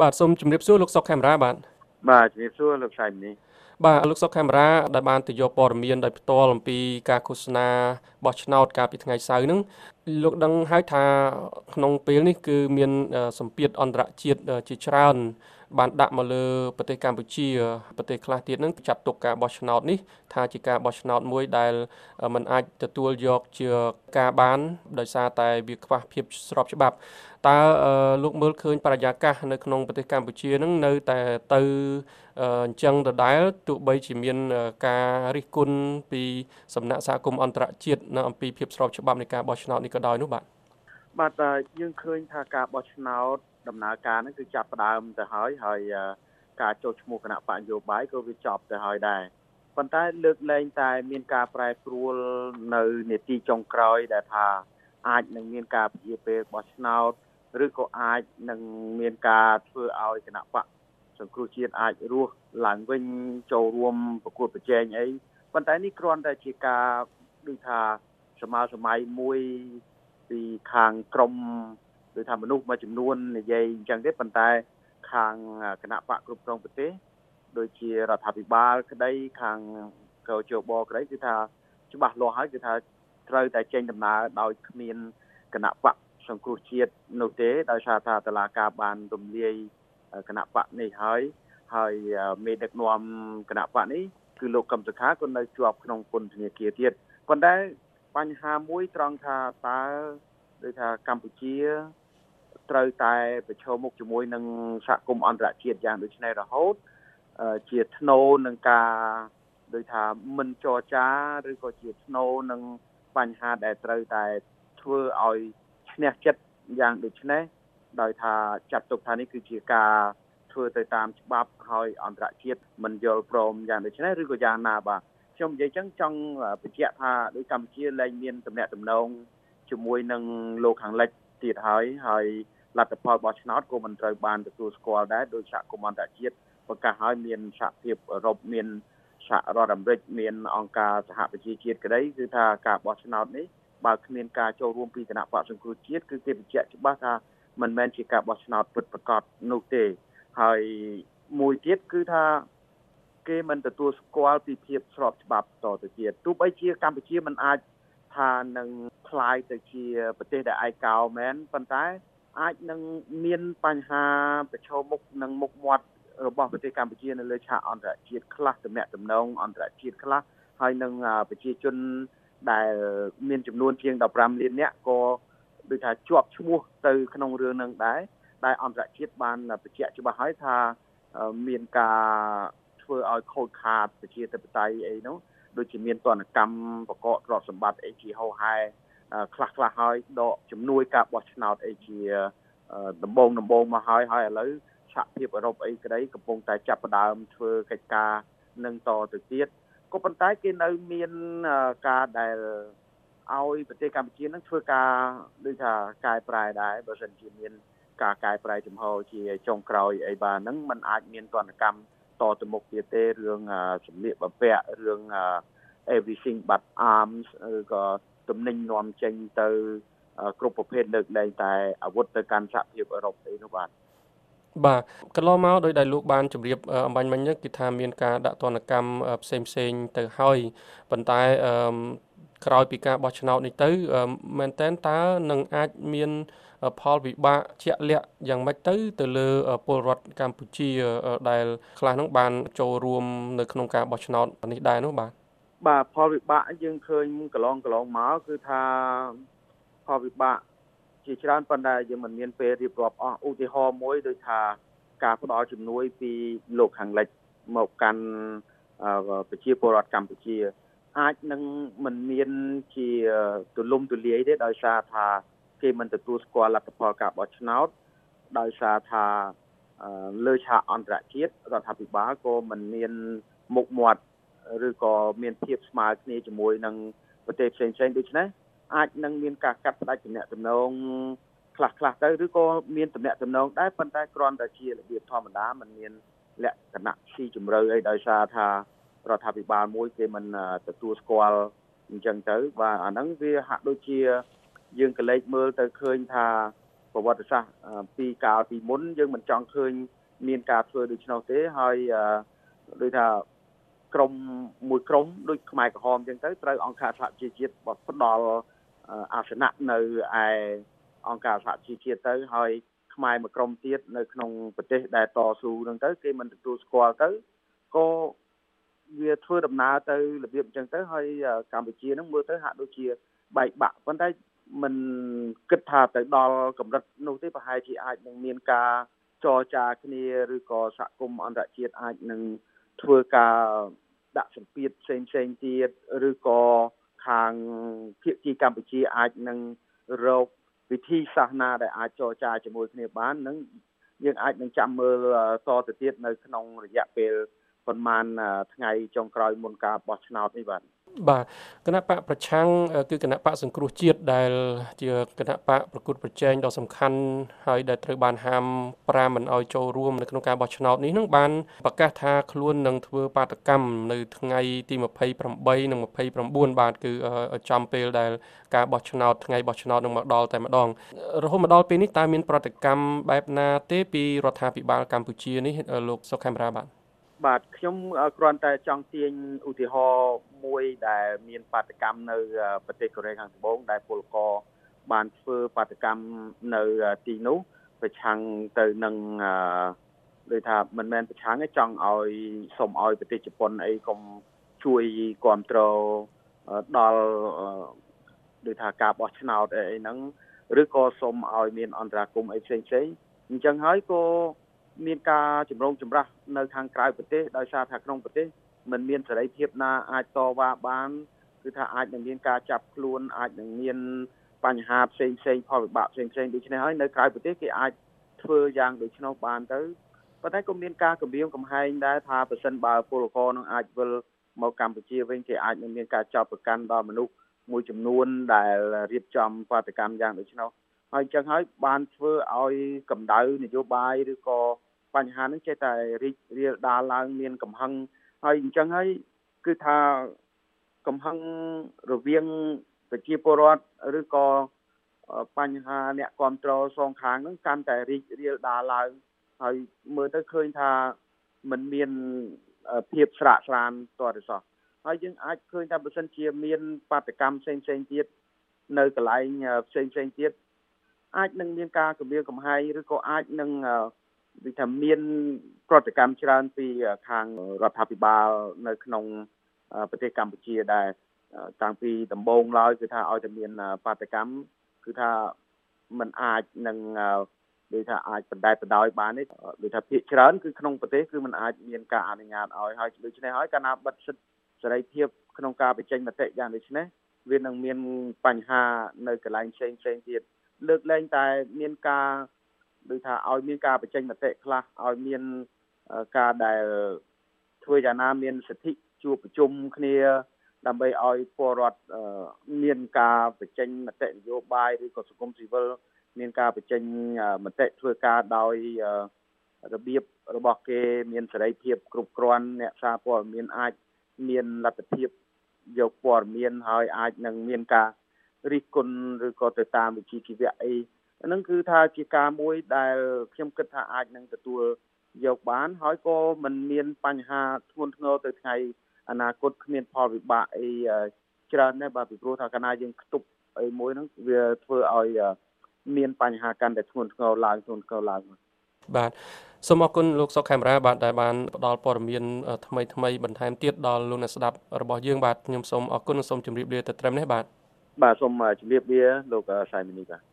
បាទសូមជម្រាបសួរលោកសុកខេមរាបាទបាទជម្រាបសួរលោកសៃនេះបាទលោកសុកខេមរាដែលបានទៅយកព័ត៌មានដោយផ្ទាល់អំពីការឃោសនាបោះឆ្នោតកាលពីថ្ងៃសៅរ៍ហ្នឹងលោកដឹងហើយថាក្នុងពេលនេះគឺមានសម្ពាធអន្តរជាតិជាច្រើន បានដាក់មកលើប្រទេសកម្ពុជាប្រទេសខ្លះទៀតនឹងចាត់ទុកការបោះឆ្នោតនេះថាជាការបោះឆ្នោតមួយដែលมันអាចទទួលយកជាការបាន ដោយសារតែវាខ្វះភាពស្របច្បាប់តើលោកមើលឃើញបរិយាកាសនៅក្នុងប្រទេសកម្ពុជានឹងនៅតែទៅអញ្ចឹងដដែលទោះបីជាមានការរិះគន់ពីសំណាក់សហគមន៍អន្តរជាតិនៅអំពីភាពស្របច្បាប់នៃការបោះឆ្នោតនេះក៏ដោយនោះបាទបាទយើងឃើញថាការបោះឆ្នោតដំណើរការហ្នឹងគឺចាប់ផ្ដើមទៅហើយហើយការចុះឈ្មោះគណៈបកនយោបាយក៏វាចប់ទៅហើយដែរប៉ុន្តែលើកលែងតែមានការប្រែប្រួលនៅនេតិចុងក្រោយដែលថាអាចនឹងមានការពជាពេលបោះឆ្នោតឬក៏អាចនឹងមានការធ្វើឲ្យគណៈបកសង្គ្រោះជាតិអាចរស់ឡើងវិញចូលរួមប្រកួតប្រជែងអីប៉ុន្តែនេះគ្រាន់តែជាការដូចថា សម័យសម័យមួយពីខាងក្រមឬថាមនុស្សមួយចំនួននិយាយអញ្ចឹងទេប៉ុន្តែខាងគណៈបកគ្រប់គ្រងប្រទេសដូចជារដ្ឋាភិបាលក្តីខាងកោជបក្តីគឺថាច្បាស់លាស់ហើយគឺថាត្រូវតែចេញដំណើរដោយគ្មានគណៈបកសង្គ្រោះជាតិនោះទេដោយសារថាតឡាការបានរំលាយគណៈបកនេះហើយហើយមេដឹកនាំគណៈបកនេះគឺលោកកឹមសុខាក៏នៅជាប់ក្នុងពន្ធនាគារទៀតប៉ុន្តែ បញ្ហាមួយត្រង់ថាតើដូចថាកម្ពុជាត្រូវតែប្រឈមមុខជាមួយនឹងសហគមន៍អន្តរជាតិយ៉ាងដូចនេះរហូតជាធ្នូនឹងការដូចថាមិនចរចាឬក៏ជាធ្នូនឹងបញ្ហាដែលត្រូវតែធ្វើឲ្យឈ្នះចិត្តយ៉ាងដូចនេះដោយថាចាត់ទុកថានេះគឺជាការធ្វើទៅតាមច្បាប់ហើយអន្តរជាតិមិនយល់ព្រមយ៉ាងដូចនេះឬក៏យ៉ាងណាបាទ ខ្ញុំនិយាយចឹងចង់បញ្ជាក់ថាដូចកម្ពុជាលែងមានតំណែងតំណងជាមួយនឹងលោកខាងលិចទៀតហើយហើយលទ្ធផលបោះឆ្នោតក៏មិនត្រូវបានទទួលស្គាល់ដែរដោយសហគមន៍អន្តរជាតិប្រកាសឲ្យមានសហភាពអឺរ៉ុបមានសហរដ្ឋអាមេរិកមានអង្គការសហប្រជាជាតិក្តីគឺថាការបោះឆ្នោតនេះបើគ្មានការចូលរួមពីគណៈបកសង្គ្រោះជាតិគឺគេបញ្ជាក់ច្បាស់ថាមិនមែនជាការបោះឆ្នោតពិតប្រាកដនោះទេហើយមួយទៀតគឺថា គេមិនទទួលស្គាល់ពីភាពស្របច្បាប់តទៅទៀតទោះបីជាកម្ពុជាមិនអាចថានឹងคล้ายទៅជាប្រទេសដែលឯកោមែនប៉ុន្តែអាចនឹងមានបញ្ហាប្រឈមមុខនឹងមុខមាត់របស់ប្រទេសកម្ពុជានៅលើឆាកអន្តរជាតិខ្លះតំណែងតំណងអន្តរជាតិខ្លះហើយនឹងប្រជាជនដែលមានចំនួនជាង15លាននាក់ក៏ដូចថាជាប់ឈ្មោះទៅក្នុងរឿងនឹងដែរដែលអន្តរជាតិបានបញ្ជាក់ច្បាស់ហើយថាមានការ ធ្វើឲ្យខូចខាតប្រជាធិបតេយ្យអីនោះដូចជាមានទណ្ឌកម្មបកកទ្រព្យសម្បត្តិអីជាហោហែខ្លះខ្លះហើយដកជំនួយការបោះឆ្នោតអីជាដំបងដំបងមកហើយហើយឥឡូវសហភាពអឺរ៉ុបអីក្តីកំពុងតែចាប់ផ្ដើមធ្វើកិច្ចការនឹងតទៅទៀតក៏ប៉ុន្តែគេនៅមានការដែលឲ្យប្រទេសកម្ពុជានឹងធ្វើការដូចថាកែប្រែដែរបើមិនជាមានការកែប្រែចំហជាចុងក្រោយអីបាទហ្នឹងมันអាចមានទណ្ឌកម្ម តទៅមុខទៀតទេរឿងសម្លៀកបំពាក់រឿង everything but arms ឬក៏ទំនិញនាំចេញទៅគ្រប់ប្រភេទលើកលែងតែអាវុធទៅកាន់សហភាពអឺរ៉ុបអីនោះបាទបាទកន្លងមកដោយដែលលោកបានជម្រាបអំបញ្ញមិញគឺថាមានការដាក់ទណ្ឌកម្មផ្សេងផ្សេងទៅហើយប៉ុន្តែក្រោយពីការបោះឆ្នោតនេះទៅមែនតែនតើនឹងអាចមាន ផលវិបាកជាក់លាក់យ៉ាងម៉េចទៅ ទៅលើពលរដ្ឋកម្ពុជា ដែលខ្លះនឹងបានចូលរួមនៅក្នុងការបោះឆ្នោតនេះដែរនោះបាទបាទផលវិបាកយើងឃើញកន្លងកន្លងមកគឺថាផលវិបាកជាច្រើនប៉ុន្តែយើងមិនមានពេលរៀបរាប់អស់ឧទាហរណ៍មួយដូចថាការផ្ដល់ជំនួយពីលោកខាងលិចមកកាន់ប្រជាពលរដ្ឋកម្ពុជា អាចនឹងមិនមានជាទូលំទូលាយទេដោយសារថា គេមិនទទួលស្គាល់លទ្ធផលការបោះឆ្នោតដោយសារថាលើឆាកអន្តរជាតិរដ្ឋាភិបាលក៏មិនមានមុខមាត់ឬក៏មានភាពស្មើគ្នាជាមួយនឹងប្រទេសផ្សេងៗដូច្នេះអាចនឹងមានការកាត់ផ្តាច់ទំនាក់ទំនងខ្លះខ្លះទៅឬក៏មានទំនាក់ទំនងដែរប៉ុន្តែគ្រាន់តែជារបៀបធម្មតាมันមានលក្ខណៈស៊ីជម្រៅអីដោយសារថារដ្ឋាភិបាលមួយគេមិនទទួលស្គាល់អញ្ចឹងទៅបាទអាហ្នឹងវាហាក់ដូចជា យើងក៏លេចមើលទៅឃើញថាប្រវត្តិសាស្ត្រពីកាលពីមុនយើងមិនចង់ឃើញមានការធ្វើដូច្នោះទេហើយដូចថាក្រមមួយក្រមដូចខ្មែរក្រហមអញ្ចឹងទៅត្រូវអង្គការសហជីវជាតិផ្ដល់អាសនៈនៅឯអង្គការសហជីវជាតិទៅហើយខ្មែរមួយក្រុមទៀតនៅក្នុងប្រទេសដែលតស៊ូហ្នឹងទៅគេមិនទទួលស្គាល់ទៅក៏វាធ្វើដំណើរទៅរបៀបអញ្ចឹងទៅហើយកម្ពុជាហ្នឹងមើលទៅហាក់ដូចជាបែកបាក់ប៉ុន្តែ មិនគិតថាទៅដល់កម្រិតនោះទេប្រហែលជាអាចនឹងមានការចរចាគ្នាឬក៏សហគមន៍អន្តរជាតិអាចនឹងធ្វើការដាក់សម្ពាធផ្សេងផ្សេងទៀតឬក៏ខាងភាគីកម្ពុជាអាចនឹងរកវិធីសាស្ត្រណាដែលអាចចរចាជាមួយគ្នាបាននឹងយើងអាចនឹងចាំមើលតទៅទៀតនៅក្នុងរយៈពេល ប៉ុន្មានថ្ងៃចុងក្រោយមុនការបោះឆ្នោតនេះបាទបាទគណៈបកប្រឆាំងគឺគណៈបកសង្គ្រោះជាតិដែល ជាគណៈបកប្រកួតប្រជែងដ៏សំខាន់ហើយដែលត្រូវបានហាម5មិនឲ្យចូលរួមនៅក្នុងការបោះឆ្នោតនេះនឹងបានប្រកាសថាខ្លួននឹងធ្វើបាតកម្មនៅថ្ងៃទី28និង29បាទគឺចំពេលដែលការបោះឆ្នោតថ្ងៃបោះឆ្នោតនឹងមកដល់តែម្ដងរហូតមកដល់ពេលនេះតើមានប្រតិកម្មបែបណាទេពីរដ្ឋាភិបាលកម្ពុជានេះលោកសុខេមរាបាទ បាទខ្ញុំគ្រាន់តែចង់ទាញឧទាហរណ៍មួយដែលមានបាតកម្មនៅប្រទេសកូរ៉េខាងត្បូងដែលពលករបានធ្វើបាតកម្មនៅទីនោះប្រឆាំងទៅនឹងដូចថាមិនមែនប្រឆាំងទេចង់ឲ្យសូមឲ្យប្រទេសជប៉ុនអីកុំជួយគ្រប់គ្រងដល់ដូចថាការបោះឆ្នោតអីហ្នឹងឬក៏សូមឲ្យមានអន្តរាគមអីផ្សេងផ្សេងអញ្ចឹងហើយក៏ មានការចម្រូងចម្រាសនៅខាងក្រៅប្រទេសដោយសារថាក្នុងប្រទេសมันមានសេរីភាពណាអាចតវ៉ាបានគឺថាអាចនឹងមានការចាប់ខ្លួនអាចនឹងមានបញ្ហាផ្សេងផ្សេងផលវិបាកផ្សេងផ្សេងដូច្នេះហើយនៅក្រៅប្រទេសគេអាចធ្វើយ៉ាងដូច្នោះបានទៅប៉ុន្តែក៏មានការគម្រាមកំហែងដែរថាប្រសិនបើពលករនឹងអាចវិលមកកម្ពុជាវិញគេអាចនឹងមានការចាប់ប្រកាន់ដល់មនុស្សមួយចំនួនដែលរៀបចំបាតកម្មយ៉ាងដូច្នោះហើយអញ្ចឹងហើយបានធ្វើឲ្យកម្ដៅនយោបាយឬក៏ បញ្ហានឹងចេះតែរីករាលដាលឡើងមានកំហឹងហើយអញ្ចឹងហើយគឺថាកំហឹងរវាងប្រជាពលរដ្ឋឬក៏បញ្ហាអ្នកគ្រប់គ្រងសងខាងហ្នឹងកាន់តែរីករាលដាលឡើងហើយមើលទៅឃើញថាมันមានភាពស្រាកស្រានតទៅសោះហើយយើងអាចឃើញថាបើសិនជាមានបាតកម្មផ្សេងផ្សេងទៀតនៅកន្លែងផ្សេងផ្សេងទៀតអាចនឹងមានការគម្រាមកំហែងឬក៏អាចនឹង ដូចថាមានប្រតិកម្មច្រើនពីខាងរដ្ឋាភិបាលនៅក្នុងប្រទេសកម្ពុជាដែរតាំងពីដំបូងឡើយគឺថាឲ្យតែមានបាតកម្មគឺថាมันអាចនឹងដូចថាអាចបណ្តែតបណ្ដោយបានទេដូចថាភាគច្រើនគឺក្នុងប្រទេសគឺมันអាចមានការអនុញ្ញាតឲ្យហើយដូច្នេះហើយកាលណាបិទសិទ្ធិសេរីភាពក្នុងការបញ្ចេញមតិយ៉ាងដូចនេះវានឹងមានបញ្ហានៅកន្លែងផ្សេងផ្សេងទៀតលើកលែងតែមានការ ដូចថាឲ្យមានការបញ្ចេញមតិខ្លះឲ្យមានការដែលធ្វើយ៉ាងណាមានសិទ្ធិជួបប្រជុំគ្នា ដើម្បីឲ្យពលរដ្ឋមានការបញ្ចេញមតិនយោបាយឬក៏សង្គមស៊ីវិលមានការបញ្ចេញមតិធ្វើការដោយរបៀបរបស់គេមានសេរីភាពគ្រប់គ្រាន់អ្នកសារព័ត៌មានអាចមានលទ្ធភាពយកព័ត៌មានហើយអាចនឹងមានការរិះគន់ឬក៏ទៅតាមវិជ្ជាជីវៈអី ហ្នឹងគឺថាជាការមួយដែលខ្ញុំគិតថាអាចនឹងទទួលយកបាន ហើយក៏មិនមានបញ្ហាធ្ងន់ធ្ងរទៅថ្ងៃអនាគតគ្មានផលវិបាកអីច្រើនដែរបាទពីព្រោះថាកាលណាយើងខ្ទប់អីមួយហ្នឹងវាធ្វើឲ្យមានបញ្ហាកាន់តែធ្ងន់ធ្ងរឡើងធ្ងន់ធ្ងរឡើងបាទសូមអរគុណលោកសុកខេមរាបាទដែលបានផ្ដល់ព័ត៌មានថ្មីថ្មីបន្ថែមទៀតដល់លោកអ្នកស្ដាប់របស់យើងបាទខ្ញុំសូមអរគុណសូមជម្រាបលាទៅត្រឹមនេះបាទបាទសូមជម្រាបលាលោកសៃមីនីបាទ